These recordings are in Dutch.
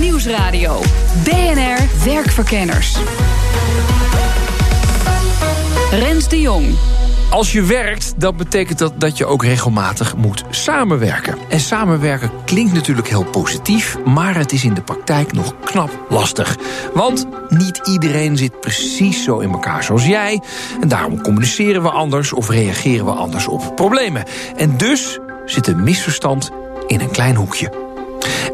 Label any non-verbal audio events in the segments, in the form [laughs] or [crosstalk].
Nieuwsradio. BNR Werkverkenners. Rens de Jong. Als je werkt, dan betekent dat dat je ook regelmatig moet samenwerken. En samenwerken klinkt natuurlijk heel positief, maar het is in de praktijk nog knap lastig. Want niet iedereen zit precies zo in elkaar zoals jij. En daarom communiceren we anders of reageren we anders op problemen. En dus zit een misverstand in een klein hoekje.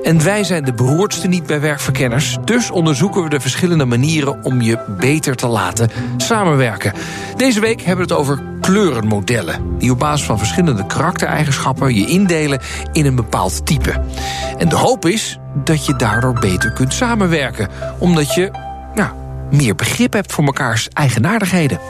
En wij zijn de beroerdste niet bij werkverkenners. Dus onderzoeken we de verschillende manieren om je beter te laten samenwerken. Deze week hebben we het over kleurenmodellen. Die op basis van verschillende karaktereigenschappen je indelen in een bepaald type. En de hoop is dat je daardoor beter kunt samenwerken. Omdat je nou, meer begrip hebt voor mekaars eigenaardigheden.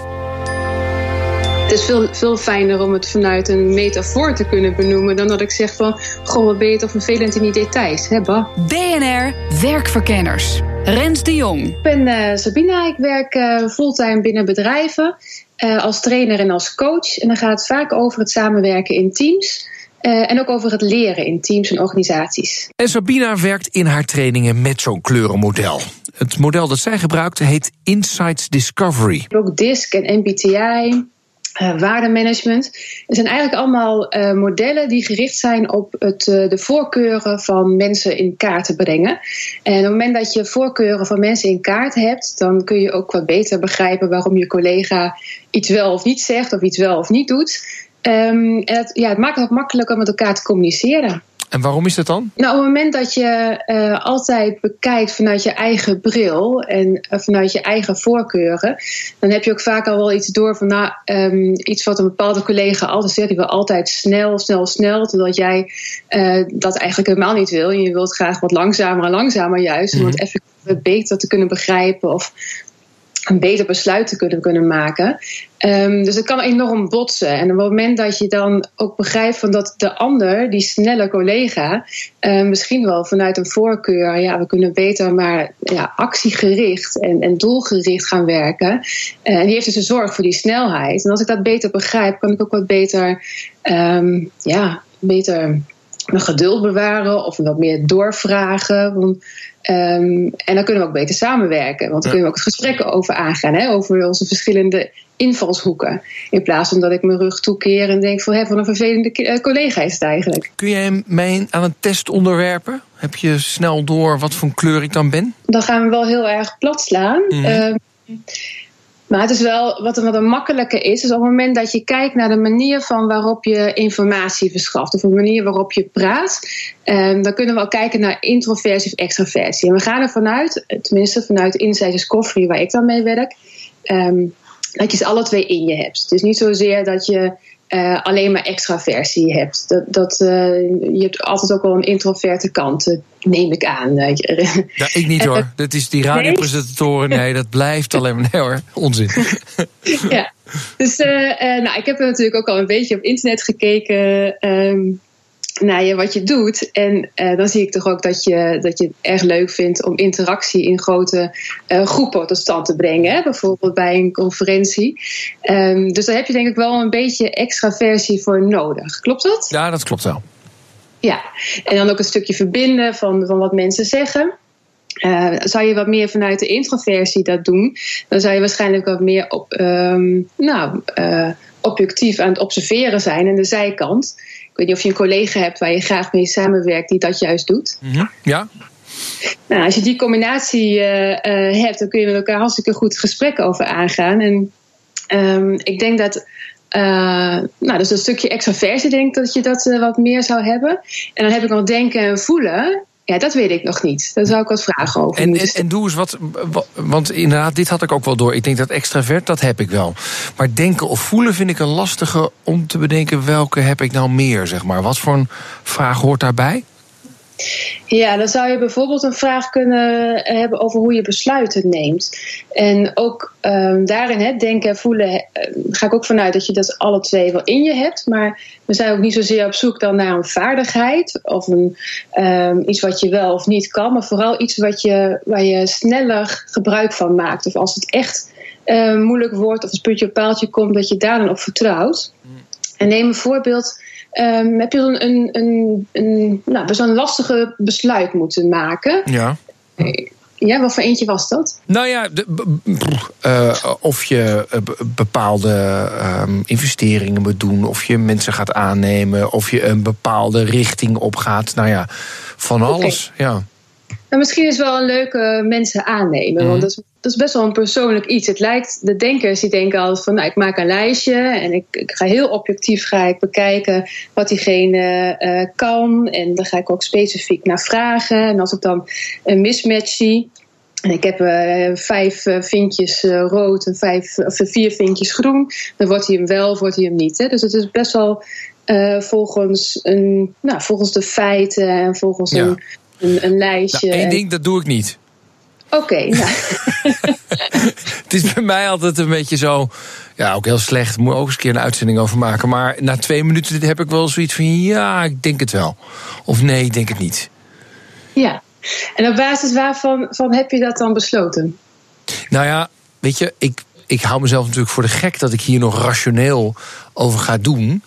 Het is veel, veel fijner om het vanuit een metafoor te kunnen benoemen dan dat ik zeg van goh, wat ben je toch vervelend in die details, hè, bah? BNR Werkverkenners. Rens de Jong. Ik ben uh, Sabina, ik werk uh, fulltime binnen bedrijven uh, als trainer en als coach. En dan gaat het vaak over het samenwerken in teams. en ook over het leren in teams en organisaties. En Sabina werkt in haar trainingen met zo'n kleurenmodel. Het model dat zij gebruikt heet Insights Discovery. Ook DISC en MBTI. Uh, waardemanagement. Het zijn eigenlijk allemaal uh, modellen die gericht zijn op het, uh, de voorkeuren van mensen in kaart te brengen. En op het moment dat je voorkeuren van mensen in kaart hebt, dan kun je ook wat beter begrijpen waarom je collega iets wel of niet zegt of iets wel of niet doet. Um, en het, ja, het maakt het ook makkelijker om met elkaar te communiceren. En waarom is dat dan? Nou, op het moment dat je uh, altijd bekijkt vanuit je eigen bril en uh, vanuit je eigen voorkeuren, dan heb je ook vaak al wel iets door van nou, um, iets wat een bepaalde collega altijd zegt. Die wil altijd snel, snel, snel. Terwijl jij uh, dat eigenlijk helemaal niet wil. Je wilt graag wat langzamer en langzamer juist. Om mm -hmm. het even beter te kunnen begrijpen of een beter besluit te kunnen, kunnen maken. Um, dus het kan enorm botsen. En op het moment dat je dan ook begrijpt van dat de ander, die snelle collega, uh, misschien wel vanuit een voorkeur, ja, we kunnen beter maar ja, actiegericht en, en doelgericht gaan werken. Uh, en die heeft dus een zorg voor die snelheid. En als ik dat beter begrijp, kan ik ook wat beter, um, ja, beter mijn geduld bewaren of wat meer doorvragen. Want, um, en dan kunnen we ook beter samenwerken. Want dan kunnen we ook gesprekken over aangaan. Hè, over onze verschillende invalshoeken. In plaats van dat ik mijn rug toekeer en denk van, hé, van een vervelende collega is het eigenlijk. Kun jij mij aan een test onderwerpen? Heb je snel door wat voor kleur ik dan ben? Dan gaan we wel heel erg plat slaan. Mm -hmm. um, maar het is wel wat, wat een is, is op het moment dat je kijkt naar de manier van waarop je informatie verschaft, of de manier waarop je praat, um, dan kunnen we ook kijken naar introversie of extraversie. En we gaan ervan uit, tenminste vanuit Insight Discovery, waar ik dan mee werk, um, dat je ze alle twee in je hebt. Het is niet zozeer dat je uh, alleen maar extraversie hebt. Dat, dat, uh, je hebt altijd ook wel een introverte kant, uh, neem ik aan. [laughs] Ja, ik niet hoor. Dat is die radiopresentatoren. Nee, dat blijft alleen maar. Nee hoor, onzin. [laughs] ja, dus nou, ik heb natuurlijk ook al een beetje op internet gekeken. Um, naar je, wat je doet. En uh, dan zie ik toch ook dat je, dat je het erg leuk vindt om interactie in grote uh, groepen tot stand te brengen. Hè? Bijvoorbeeld bij een conferentie. Um, dus daar heb je denk ik wel een beetje extraversie voor nodig. Klopt dat? Ja, dat klopt wel. Ja, en dan ook een stukje verbinden van, van wat mensen zeggen. Uh, zou je wat meer vanuit de introversie dat doen, dan zou je waarschijnlijk wat meer op, um, nou, objectief aan het observeren zijn aan de zijkant. Ik weet niet of je een collega hebt waar je graag mee samenwerkt die dat juist doet. Mm -hmm. Ja. Nou, als je die combinatie uh, uh, hebt, dan kun je met elkaar hartstikke goed gesprekken over aangaan. En um, ik denk dat. Uh, nou, dus een stukje extraversie, denk ik dat je dat wat meer zou hebben. En dan heb ik nog denken en voelen. Ja, dat weet ik nog niet. Daar zou ik wat vragen over. En, en, en doe eens wat, want inderdaad, dit had ik ook wel door. Ik denk dat extravert, dat heb ik wel. Maar denken of voelen vind ik een lastige om te bedenken welke heb ik nou meer, zeg maar. Wat voor een vraag hoort daarbij? Ja, dan zou je bijvoorbeeld een vraag kunnen hebben over hoe je besluiten neemt. En ook um, daarin, hè, denken en voelen, uh, ga ik ook vanuit dat je dat alle twee wel in je hebt. Maar we zijn ook niet zozeer op zoek dan naar een vaardigheid of een, um, iets wat je wel of niet kan, maar vooral iets wat je, waar je sneller gebruik van maakt. Of als het echt uh, moeilijk wordt of het puntje op paaltje komt, dat je daar dan op vertrouwt. En neem een voorbeeld. Um, heb je een, een, een, een, nou, best een lastige besluit moeten maken? Ja. Ja, wat voor eentje was dat? Nou ja, de, uh, of je bepaalde um, investeringen moet doen, of je mensen gaat aannemen, of je een bepaalde richting opgaat. Nou ja, van alles. Okay. Ja. Nou, misschien is wel een leuke mensen aannemen. Mm. Want dat is, dat is, best wel een persoonlijk iets. Het lijkt, de denkers die denken altijd van nou, ik maak een lijstje en ik, ik ga heel objectief ga ik bekijken wat diegene uh, kan. En dan ga ik ook specifiek naar vragen. En als ik dan een mismatch zie. En ik heb uh, vijf uh, vinkjes rood en vijf, of vier vinkjes groen. Dan wordt hij hem wel of wordt hij hem niet. Hè? Dus het is best wel volgens, een, nou, volgens de feiten en volgens Ja. een een, een lijstje. Nou, één ding, dat doe ik niet. Oké, okay, nou. [laughs] [laughs] het is bij mij altijd een beetje zo. Ja, ook heel slecht. Moet ook eens een keer een uitzending over maken. Maar na twee minuten heb ik wel zoiets van: ja, ik denk het wel. Of nee, ik denk het niet. Ja. En op basis waarvan van heb je dat dan besloten? Nou ja, weet je, ik, ik hou mezelf natuurlijk voor de gek dat ik hier nog rationeel over ga doen.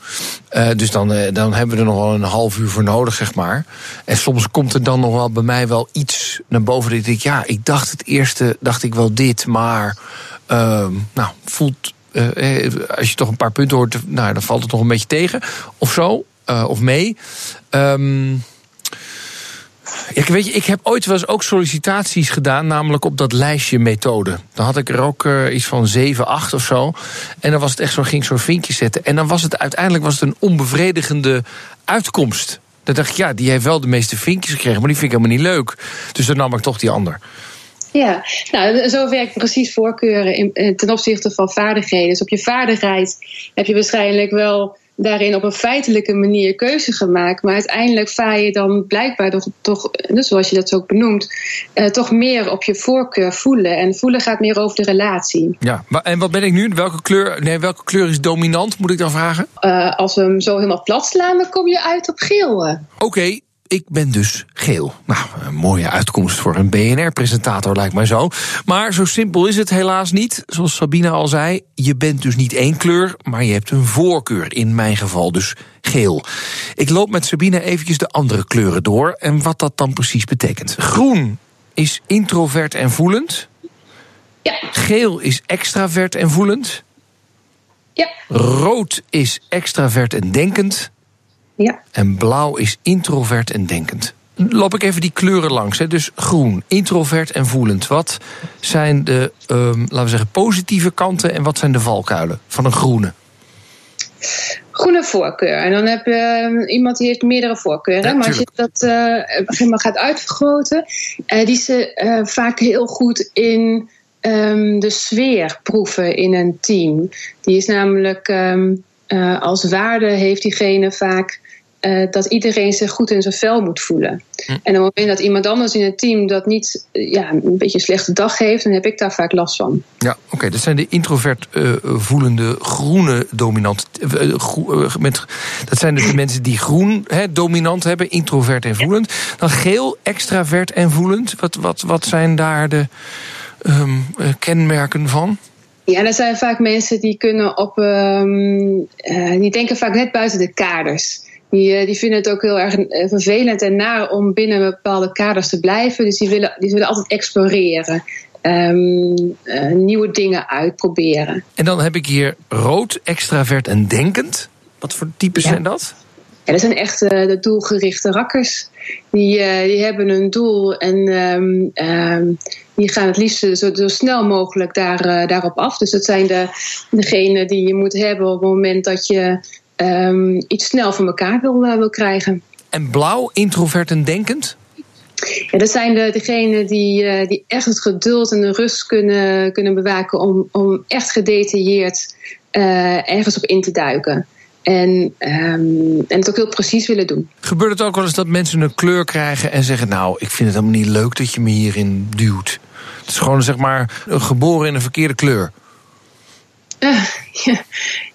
Uh, dus dan, uh, dan hebben we er nog wel een half uur voor nodig, zeg maar. En soms komt er dan nog wel bij mij wel iets naar boven. Dat ik ja, ik dacht het eerste, dacht ik wel dit, maar. Uh, nou, voelt. eh, als je toch een paar punten hoort, nou, dan valt het nog een beetje tegen. Of zo, eh, of mee. Um, ja, weet je, ik heb ooit wel eens ook sollicitaties gedaan, namelijk op dat lijstje methode. Dan had ik er ook uh, iets van 7, 8 of zo. En dan was het echt zo, ging zo'n vinkje zetten. En dan was het uiteindelijk was het een onbevredigende uitkomst. Dan dacht ik, ja, die heeft wel de meeste vinkjes gekregen, maar die vind ik helemaal niet leuk. Dus dan nam ik toch die ander. Ja, nou, zo werkt precies voorkeuren in, ten opzichte van vaardigheden. Dus op je vaardigheid heb je waarschijnlijk wel daarin op een feitelijke manier keuze gemaakt. Maar uiteindelijk vaar je dan blijkbaar toch, toch dus zoals je dat ook benoemt, uh, toch meer op je voorkeur voelen. En voelen gaat meer over de relatie. Ja, en wat ben ik nu? Welke kleur, nee, welke kleur is dominant, moet ik dan vragen? Uh, als we hem zo helemaal plat slaan, dan kom je uit op geel. Oké. Okay. Ik ben dus geel. Nou, een mooie uitkomst voor een BNR-presentator lijkt mij zo. Maar zo simpel is het helaas niet. Zoals Sabine al zei, je bent dus niet één kleur, maar je hebt een voorkeur. In mijn geval dus geel. Ik loop met Sabine eventjes de andere kleuren door en wat dat dan precies betekent. Groen is introvert en voelend. Ja. Geel is extravert en voelend. Ja. Rood is extravert en denkend. Ja. En blauw is introvert en denkend. Loop ik even die kleuren langs. Hè. Dus groen, introvert en voelend. Wat zijn de, um, laten we zeggen, positieve kanten en wat zijn de valkuilen van een groene? Groene voorkeur. En dan heb je uh, iemand die heeft meerdere voorkeuren. Ja, maar als je dat uh, gaat uitvergroten, uh, die is uh, vaak heel goed in um, de sfeer proeven in een team. Die is namelijk um, als waarde heeft diegene vaak uh, dat iedereen zich goed in zijn vel moet voelen. Hm. En op het moment dat iemand anders in het team dat niet uh, ja, een beetje een slechte dag heeft, dan heb ik daar vaak last van. Ja, oké. Okay. Dat zijn de introvert uh, voelende groene dominant. Met, dat zijn dus de mensen die groen he, dominant hebben, introvert en voelend. Dan geel, extravert en voelend. Wat, wat, wat zijn daar de um, kenmerken van? Ja, dat zijn vaak mensen die kunnen op. Um, die denken vaak net buiten de kaders. Die, die, vinden het ook heel erg vervelend en naar om binnen bepaalde kaders te blijven. Dus die willen, die willen altijd exploreren. Um, uh, nieuwe dingen uitproberen. En dan heb ik hier rood, extravert en denkend. Wat voor types ja. zijn dat? Ja, dat zijn echt uh, de doelgerichte rakkers. Die, uh, die hebben een doel en um, um, die gaan het liefst zo, zo snel mogelijk daar, daarop af. Dus dat zijn de, degenen die je moet hebben op het moment dat je um, iets snel van elkaar wil, uh, wil krijgen. En blauw, introvert en denkend? Ja, dat zijn de, degenen die, uh, die echt het geduld en de rust kunnen, kunnen bewaken om, om echt gedetailleerd uh, ergens op in te duiken. En, ehm, en het ook heel precies willen doen. Gebeurt het ook wel eens dat mensen een kleur krijgen en zeggen: Nou, ik vind het helemaal niet leuk dat je me hierin duwt? Het is gewoon zeg maar geboren in een verkeerde kleur. Uh, [laughs] ja.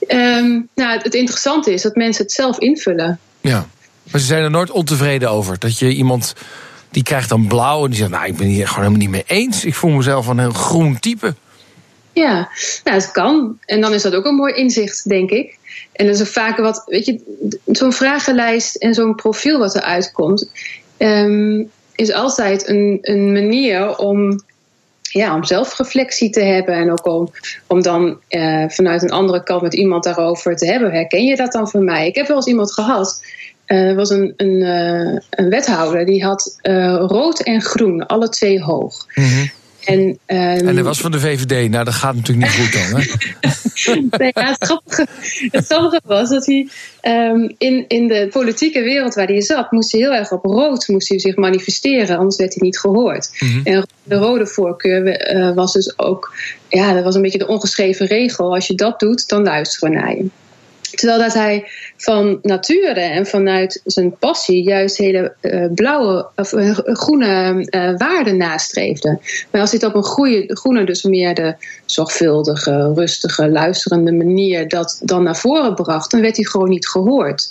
Ehm, nou, het interessante is dat mensen het zelf invullen. Ja, maar ze zijn er nooit ontevreden over. Dat je iemand die krijgt dan blauw en die zegt: Nou, ik ben hier gewoon helemaal niet mee eens. Ik voel mezelf een heel groen type. Ja, nou, het kan. En dan is dat ook een mooi inzicht, denk ik. En dat is vaak wat, weet je, zo'n vragenlijst en zo'n profiel wat eruit komt, um, is altijd een, een manier om ja, om zelfreflectie te hebben en ook om, om dan uh, vanuit een andere kant met iemand daarover te hebben. Herken je dat dan van mij? Ik heb wel eens iemand gehad. Uh, er was een, een, uh, een wethouder die had rood en groen, alle twee hoog. -hmm. En, um, en dat was van de VVD. Nou, dat gaat natuurlijk niet goed dan, hè? [laughs] nee, ja, het, grappige, het grappige was dat hij um, in, in de politieke wereld waar hij zat, moest hij heel erg op rood moest hij zich manifesteren, anders werd hij niet gehoord. Mm -hmm. En de rode voorkeur uh, was dus ook, ja, dat was een beetje de ongeschreven regel. Als je dat doet, dan luisteren we naar je. Terwijl dat hij van nature en vanuit zijn passie juist hele uh, blauwe of uh, groene uh, waarden nastreefde. Maar als hij het op een goede, groene, dus meer de zorgvuldige, rustige, luisterende manier dat dan naar voren bracht, dan werd hij gewoon niet gehoord.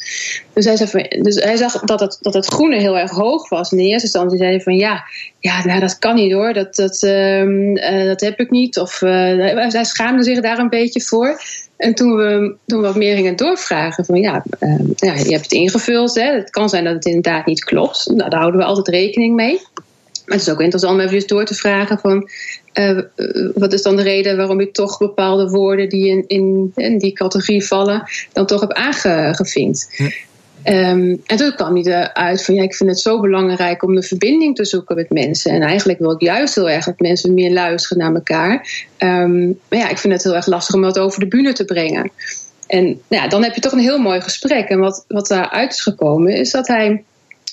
Dus hij, zei dus hij zag dat het, dat het groene heel erg hoog was. In de eerste instantie zei hij van ja, ja nou, dat kan niet hoor, dat, dat, dat heb ik niet. Of hij schaamde zich daar een beetje voor. En toen we, toen wat meer gingen doorvragen van ja, uh, ja, je hebt het ingevuld. Hè. Het kan zijn dat het inderdaad niet klopt. Nou, daar houden we altijd rekening mee. Maar het is ook interessant om even door te vragen van uh, wat is dan de reden waarom je toch bepaalde woorden die in, in, die categorie vallen, dan toch hebt aangevinkt. Um, en toen kwam hij eruit van ja, ik vind het zo belangrijk om de verbinding te zoeken met mensen. En eigenlijk wil ik juist heel erg dat mensen meer luisteren naar elkaar. Um, maar ja, ik vind het heel erg lastig om dat over de bühne te brengen. En nou ja, dan heb je toch een heel mooi gesprek. En wat, wat daaruit is gekomen, is dat hij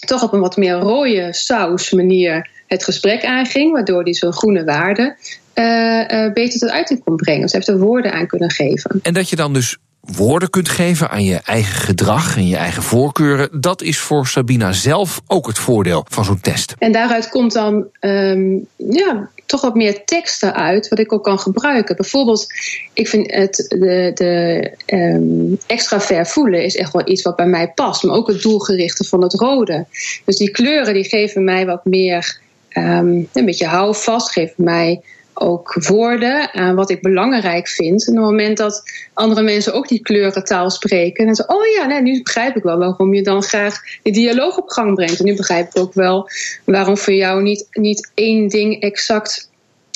toch op een wat meer rode saus manier het gesprek aanging, waardoor hij zo'n groene waarde uh, beter tot uiting kon brengen. Dus heeft er woorden aan kunnen geven. En dat je dan dus woorden kunt geven aan je eigen gedrag en je eigen voorkeuren. Dat is voor Sabina zelf ook het voordeel van zo'n test. En daaruit komt dan um, ja, toch wat meer teksten uit, wat ik ook kan gebruiken. Bijvoorbeeld, ik vind het de, de um, extra voelen is echt wel iets wat bij mij past. Maar ook het doelgerichte van het rode. Dus die kleuren die geven mij wat meer um, een beetje houvast, geven mij ook woorden aan wat ik belangrijk vind. En op het moment dat andere mensen ook die kleurentaal spreken, dan zeggen oh ja, nee, nu begrijp ik wel waarom je dan graag die dialoog op gang brengt. En nu begrijp ik ook wel waarom voor jou niet, niet één ding exact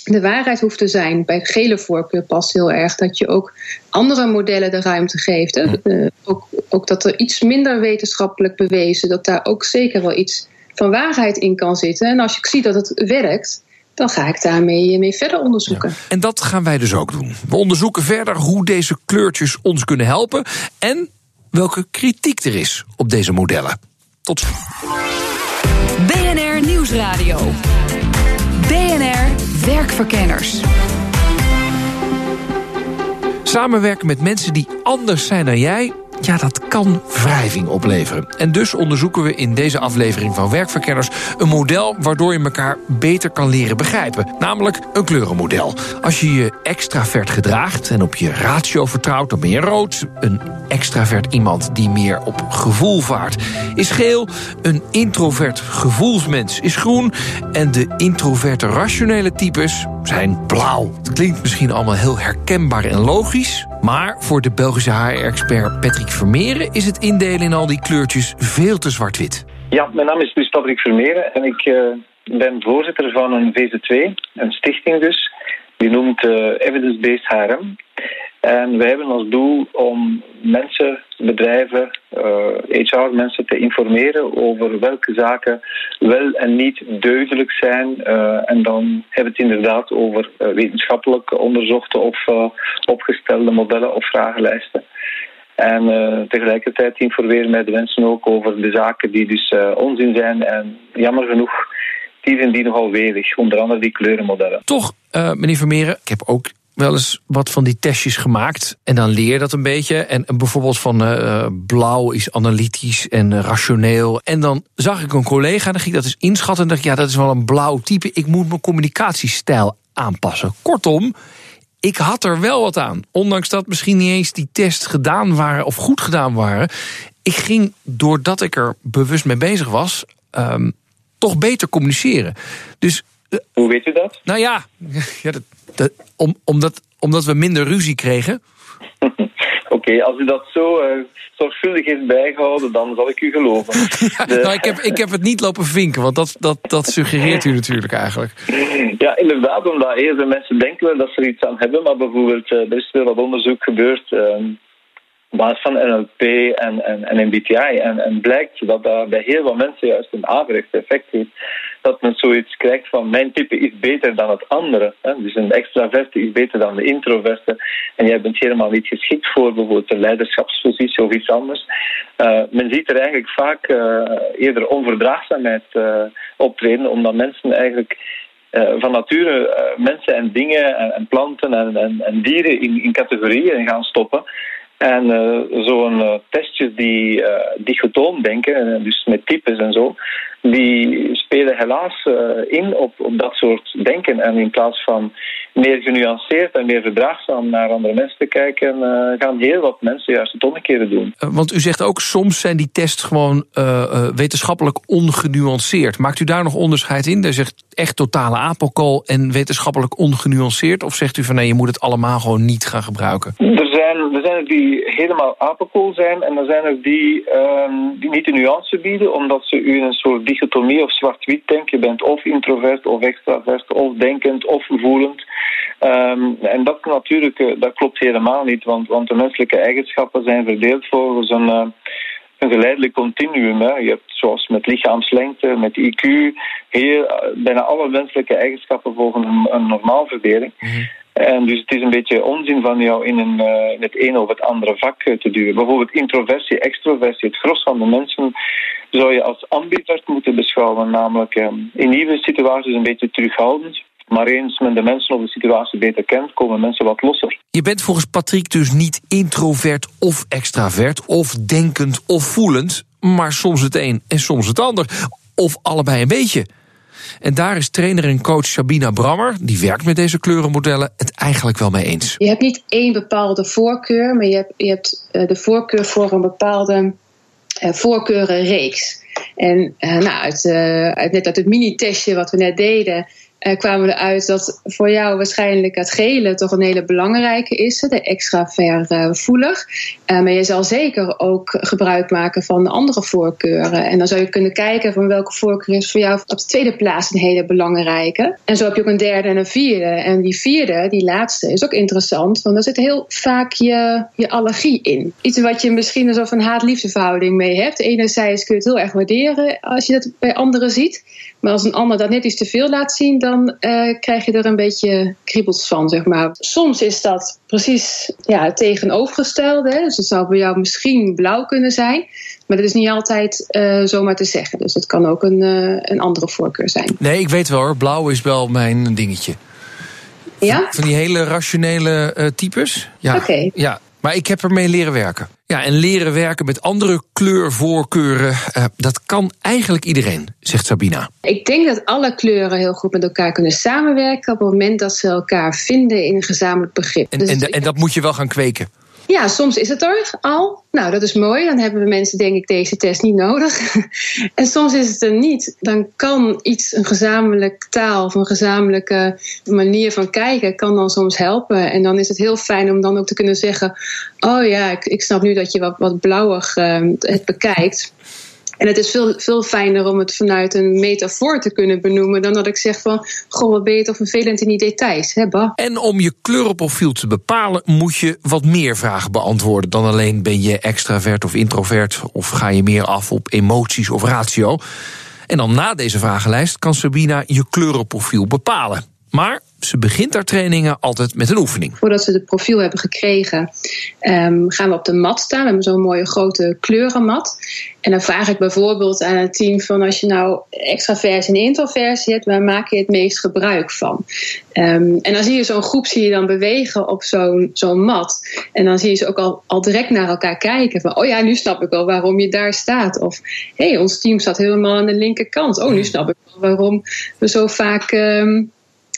de waarheid hoeft te zijn. Bij gele voorkeur past heel erg dat je ook andere modellen de ruimte geeft. Hè? Uh, ook, ook dat er iets minder wetenschappelijk bewezen, dat daar ook zeker wel iets van waarheid in kan zitten. En als ik zie dat het werkt, dan ga ik daarmee mee verder onderzoeken. Ja. En dat gaan wij dus ook doen. We onderzoeken verder hoe deze kleurtjes ons kunnen helpen en welke kritiek er is op deze modellen. Tot zo. BNR Nieuwsradio. BNR Werkverkenners. Samenwerken met mensen die anders zijn dan jij ja, dat kan wrijving opleveren. En dus onderzoeken we in deze aflevering van Werkverkenners... een model waardoor je elkaar beter kan leren begrijpen. Namelijk een kleurenmodel. Als je je extravert gedraagt en op je ratio vertrouwt, dan ben je rood. Een extravert iemand die meer op gevoel vaart is geel. Een introvert gevoelsmens is groen. En de introverte rationele types zijn blauw. Het klinkt misschien allemaal heel herkenbaar en logisch... maar voor de Belgische HR-expert Patrick Vermeeren is het indelen in al die kleurtjes veel te zwart-wit. Ja, mijn naam is dus Patrick Vermeeren en ik uh, ben voorzitter van een VZ2, een stichting dus, die noemt uh, Evidence-Based HRM. En wij hebben als doel om mensen, bedrijven, HR-mensen te informeren over welke zaken wel en niet deugdelijk zijn. En dan hebben we het inderdaad over wetenschappelijk onderzochte of opgestelde modellen of vragenlijsten. En tegelijkertijd informeren wij de mensen ook over de zaken die dus onzin zijn en jammer genoeg die die nogal wezig, onder andere die kleurenmodellen. Toch, meneer Vermeeren, ik heb ook wel eens wat van die testjes gemaakt. En dan leer dat een beetje. En bijvoorbeeld van blauw is analytisch en rationeel. En dan zag ik een collega, dan ging ik dat eens inschatten. En dacht ja, dat is wel een blauw type. Ik moet mijn communicatiestijl aanpassen. Kortom, ik had er wel wat aan. Ondanks dat misschien niet eens die tests gedaan waren of goed gedaan waren. Ik ging, doordat ik er bewust mee bezig was, um, toch beter communiceren. Dus. Hoe weet u dat? Nou ja, [laughs] ja dat, dat, om, omdat, omdat we minder ruzie kregen. [laughs] Als u dat zo uh, zorgvuldig heeft bijgehouden, dan zal ik u geloven. [laughs] nou, ik, heb, ik heb het niet lopen vinken, want dat, dat, dat suggereert u natuurlijk eigenlijk. Ja, inderdaad, omdat eerder mensen denken dat ze er iets aan hebben, maar bijvoorbeeld, uh, er is veel wat onderzoek gebeurd. Op basis van NLP en, en, en MBTI. En, en blijkt dat dat bij heel veel mensen juist een averechts effect heeft. Dat men zoiets krijgt van mijn type is beter dan het andere. Hè? Dus een extraverte is beter dan de introverte. En jij bent helemaal niet geschikt voor bijvoorbeeld een leiderschapspositie of iets anders. Uh, men ziet er eigenlijk vaak uh, eerder onverdraagzaamheid uh, optreden, omdat mensen eigenlijk van nature mensen en dingen en, en planten en, en, en dieren in, in categorieën gaan stoppen. En zo'n testjes die dichotoom denken, dus met types en zo, die spelen helaas in op, op dat soort denken. En in plaats van meer genuanceerd en meer verdraagzaam naar andere mensen te kijken, gaan heel wat mensen juist het omgekeerde doen. Want u zegt ook, soms zijn die tests gewoon wetenschappelijk ongenuanceerd. Maakt u daar nog onderscheid in? Daar zegt echt totale apelkool en wetenschappelijk ongenuanceerd? Of zegt u van nee, je moet het allemaal gewoon niet gaan gebruiken? Er zijn, er zijn er die helemaal apenkool zijn en er zijn er die, um, die niet de nuance bieden, omdat ze u in een soort dichotomie of zwart-wit denken. Je bent of introvert of extravert of denkend of voelend. Um, en dat natuurlijk, dat klopt helemaal niet, want, want de menselijke eigenschappen zijn verdeeld volgens een... Uh, een geleidelijk continuum. Hè. Je hebt zoals met lichaamslengte, met IQ, heel, bijna alle menselijke eigenschappen volgen een, een normaalverdeling. Mm en dus het is een beetje onzin van jou in, een, in het ene of het andere vak te duwen. Bijvoorbeeld introversie, extroversie. Het gros van de mensen zou je als ambivert moeten beschouwen. Namelijk uh, in nieuwe situaties een beetje terughoudend. Maar eens men de mensen of de situatie beter kent, komen mensen wat losser. Je bent volgens Patrick dus niet introvert of extravert, of denkend of voelend, maar soms het een en soms het ander. Of allebei een beetje. En daar is trainer en coach Sabina Brammer, die werkt met deze kleurenmodellen, het eigenlijk wel mee eens. Je hebt niet één bepaalde voorkeur, maar je hebt, je hebt eh, de voorkeur voor een bepaalde uh, voorkeurenreeks. En uh, nou, uit, uit, net uit het mini-testje wat we net deden, uh, kwamen we eruit dat voor jou waarschijnlijk het gele toch een hele belangrijke is, de extravervoelig. Uh, maar je zal zeker ook gebruik maken van andere voorkeuren. En dan zou je kunnen kijken van welke voorkeur is voor jou op de tweede plaats een hele belangrijke. En zo heb je ook een derde en een vierde. En die vierde, die laatste, is ook interessant, want daar zit heel vaak je, je allergie in. Iets wat je misschien een soort van haat-liefdeverhouding mee hebt. Enerzijds kun je het heel erg waarderen als je dat bij anderen ziet. Maar als een ander dat net iets te veel laat zien, dan uh, krijg je er een beetje kriebels van, zeg maar. Soms is dat precies ja, het tegenovergestelde. Hè? Dus het zou bij jou misschien blauw kunnen zijn. Maar dat is niet altijd uh, zomaar te zeggen. Dus het kan ook een, uh, een andere voorkeur zijn. Nee, ik weet wel hoor. Blauw is wel mijn dingetje. Ja? Van die hele rationele types. Ja. Oké. Ja, maar ik heb ermee leren werken. Ja, en leren werken met andere kleurvoorkeuren, uh, dat kan eigenlijk iedereen, zegt Sabina. Ik denk dat alle kleuren heel goed met elkaar kunnen samenwerken op het moment dat ze elkaar vinden in een gezamenlijk begrip. En, dus en, en dat moet je wel gaan kweken. Ja, soms is het er al. Nou, dat is mooi. Dan hebben we mensen, denk ik, deze test niet nodig. [laughs] en soms is het er niet. Dan kan iets, een gezamenlijke taal of een gezamenlijke manier van kijken, kan dan soms helpen. En dan is het heel fijn om dan ook te kunnen zeggen: Oh ja, ik, ik snap nu dat je wat, wat blauwig uh, het bekijkt. En het is veel, veel fijner om het vanuit een metafoor te kunnen benoemen dan dat ik zeg van, goh, wat ben je toch vervelend in die details, hè, bah. En om je kleurenprofiel te bepalen, moet je wat meer vragen beantwoorden dan alleen ben je extravert of introvert of ga je meer af op emoties of ratio. En dan na deze vragenlijst kan Sabina je kleurenprofiel bepalen. Maar ze begint haar trainingen altijd met een oefening. Voordat ze het profiel hebben gekregen, um, gaan we op de mat staan. We hebben zo'n mooie grote kleurenmat. En dan vraag ik bijvoorbeeld aan het team van als je nou extraversie en introversie hebt, waar maak je het meest gebruik van? Um, en dan zie je zo'n groep zie je dan bewegen op zo'n zo'n mat. En dan zie je ze ook al, al direct naar elkaar kijken. Van, oh ja, nu snap ik wel waarom je daar staat. Of hé, hey, ons team staat helemaal aan de linkerkant. Oh, nu snap ik wel waarom we zo vaak um,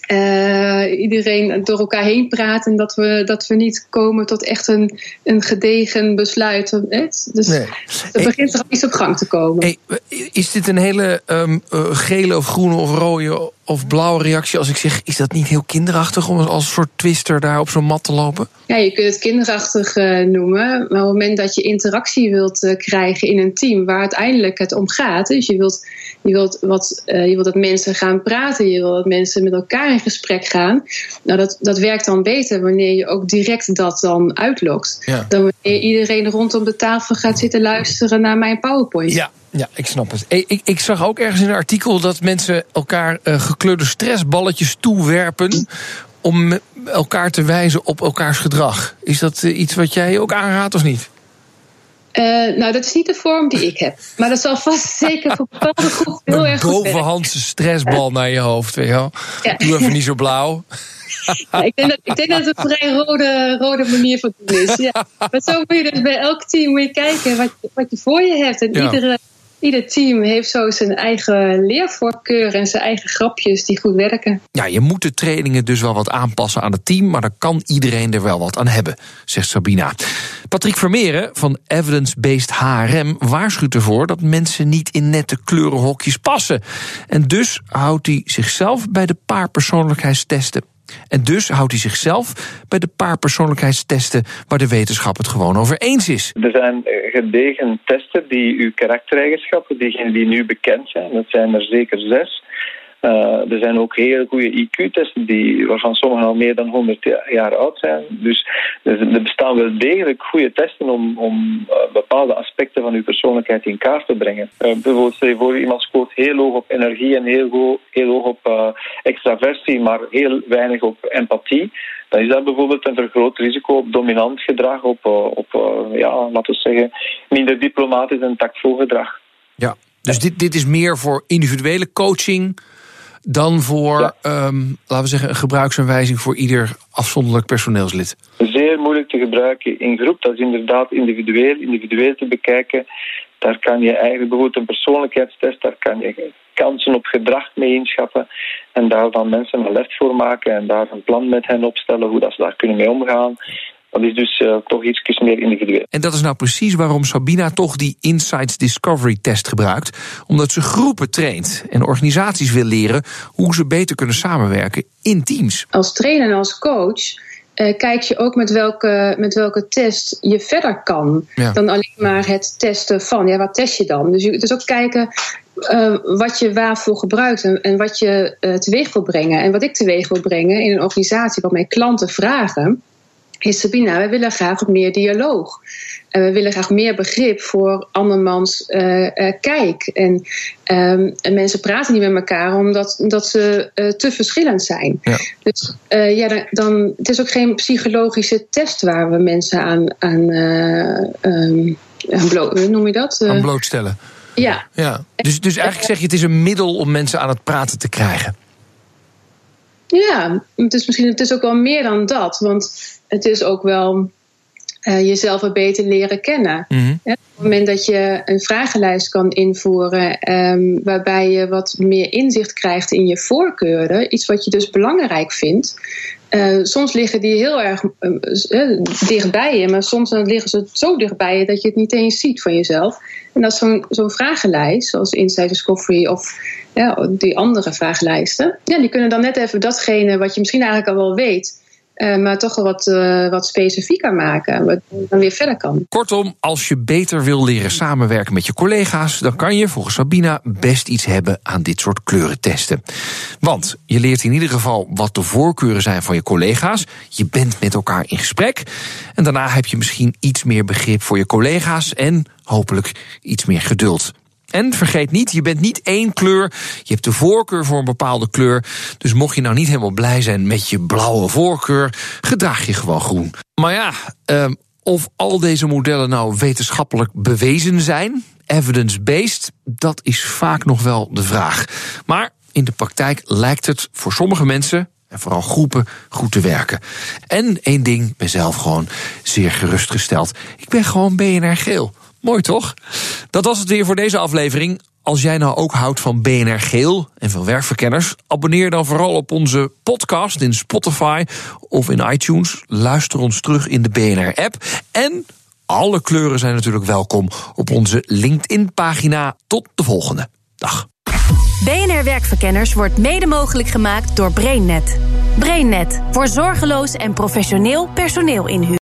uh, iedereen door elkaar heen praten. En dat we, dat we niet komen tot echt een, een gedegen besluit. Dus nee. er begint er al iets op gang te komen. Hey, is dit een hele um, gele of groene of rode of blauwe reactie als ik zeg: is dat niet heel kinderachtig om als soort twister daar op zo'n mat te lopen? Ja, je kunt het kinderachtig uh, noemen. Maar op het moment dat je interactie wilt uh, krijgen in een team waar uiteindelijk het om gaat. Dus je wilt, je wilt, wat, uh, je wilt dat mensen gaan praten, je wilt dat mensen met elkaar in gesprek gaan. Nou, dat, dat werkt dan beter wanneer je ook direct dat dan uitlokt. Ja. Dan wanneer iedereen rondom de tafel gaat zitten luisteren naar mijn PowerPoint. Ja, ja, ik snap het. Ik, ik, zag ook ergens in een artikel dat mensen elkaar uh, gekleurde stressballetjes toewerpen. om elkaar te wijzen op elkaars gedrag. Is dat uh, iets wat jij ook aanraadt of niet? Uh, nou, dat is niet de vorm die ik heb. Maar dat zal vast [laughs] zeker voor bepaalde groepen heel erg goed Een bovenhandse stressbal naar je hoofd, weet je wel. Ja. Doe even niet zo blauw. Ja, ik, denk dat, ik denk dat het een vrij rode, rode manier van doen is. Ja. [laughs] Maar zo moet je dus bij elk team moet je kijken wat, wat je voor je hebt. En iedere ieder team heeft zo zijn eigen leervoorkeur en zijn eigen grapjes die goed werken. Ja, je moet de trainingen dus wel wat aanpassen aan het team, maar dan kan iedereen er wel wat aan hebben, zegt Sabina. Patrick Vermeeren van Evidence-Based HRM waarschuwt ervoor dat mensen niet in nette kleurenhokjes passen. En dus houdt hij zichzelf bij de paar persoonlijkheidstesten en dus houdt hij zichzelf bij de paar persoonlijkheidstesten waar de wetenschap het gewoon over eens is. Er zijn gedegen testen die uw karaktereigenschappen, diegenen die nu bekend zijn, dat zijn er zeker zes, uh, er zijn ook hele goede IQ-testen, die, waarvan sommige al meer dan 100 jaar oud zijn. Dus er bestaan wel degelijk goede testen om, om uh, bepaalde aspecten van uw persoonlijkheid in kaart te brengen. Uh, bijvoorbeeld, stel je voor, iemand scoort heel hoog op energie en heel, hoog, heel hoog op extraversie, maar heel weinig op empathie. Dan is dat bijvoorbeeld een vergroot risico op dominant gedrag, op, op ja, laten we zeggen, minder diplomatisch en tactvol gedrag. Ja, dus dit, dit is meer voor individuele coaching dan voor, ja. um, laten we zeggen, een gebruiksaanwijzing voor ieder afzonderlijk personeelslid? Zeer moeilijk te gebruiken in groep. Dat is inderdaad individueel, individueel te bekijken. Daar kan je eigenlijk bijvoorbeeld een persoonlijkheidstest, daar kan je kansen op gedrag mee inschatten. En daar dan mensen een les voor maken en daar een plan met hen opstellen hoe dat ze daar kunnen mee omgaan. Dat is dus uh, toch iets meer individueel. En dat is nou precies waarom Sabina toch die Insights Discovery test gebruikt. Omdat ze groepen traint en organisaties wil leren hoe ze beter kunnen samenwerken in teams. Als trainer en als coach uh, kijk je ook met welke, met welke test je verder kan. Ja. Dan alleen maar het testen van. Ja, wat test je dan? Dus, je, dus ook kijken uh, wat je waarvoor gebruikt en, en wat je uh, teweeg wil brengen. En wat ik teweeg wil brengen in een organisatie wat mijn klanten vragen is Sabina, we willen graag meer dialoog. En we willen graag meer begrip voor andermans uh, uh, kijk. En, um, en, mensen praten niet met elkaar omdat, omdat ze uh, te verschillend zijn. Ja. Dus ja, dan, dan, het is ook geen psychologische test waar we mensen aan, aan, um, aan bloot, noem je dat? aan blootstellen. Ja. ja. Dus, dus eigenlijk zeg je, het is een middel om mensen aan het praten te krijgen. Ja, het is misschien het is ook wel meer dan dat. Want het is ook wel uh, jezelf wat beter leren kennen. Ja, op het moment dat je een vragenlijst kan invoeren, um, waarbij je wat meer inzicht krijgt in je voorkeuren, iets wat je dus belangrijk vindt. Uh, soms liggen die heel erg uh, dichtbij je, maar soms dan liggen ze zo dichtbij je dat je het niet eens ziet van jezelf. En dat is zo'n zo'n vragenlijst, zoals Insight Discovery of die andere vragenlijsten, ja, die kunnen dan net even datgene wat je misschien eigenlijk al wel weet, uh, maar toch wel wat, uh, wat specifieker maken, wat dan weer verder kan. Kortom, als je beter wil leren samenwerken met je collega's, dan kan je volgens Sabina best iets hebben aan dit soort kleurentesten. Want je leert in ieder geval wat de voorkeuren zijn van je collega's. Je bent met elkaar in gesprek. En daarna heb je misschien iets meer begrip voor je collega's en hopelijk iets meer geduld. En vergeet niet, je bent niet één kleur. Je hebt de voorkeur voor een bepaalde kleur. Dus mocht je nou niet helemaal blij zijn met je blauwe voorkeur, gedraag je gewoon groen. Maar ja, uh, of al deze modellen nou wetenschappelijk bewezen zijn, evidence-based, dat is vaak nog wel de vraag. Maar in de praktijk lijkt het voor sommige mensen en vooral groepen goed te werken. En één ding, ben zelf gewoon zeer gerustgesteld. Ik ben gewoon BNR geel. Mooi toch? Dat was het weer voor deze aflevering. Als jij nou ook houdt van BNR Geel en van werkverkenners, abonneer dan vooral op onze podcast in Spotify of in iTunes. Luister ons terug in de BNR-app. En alle kleuren zijn natuurlijk welkom op onze LinkedIn-pagina. Tot de volgende. Dag. BNR Werkverkenners wordt mede mogelijk gemaakt door BrainNet. BrainNet voor zorgeloos en professioneel personeel inhuur.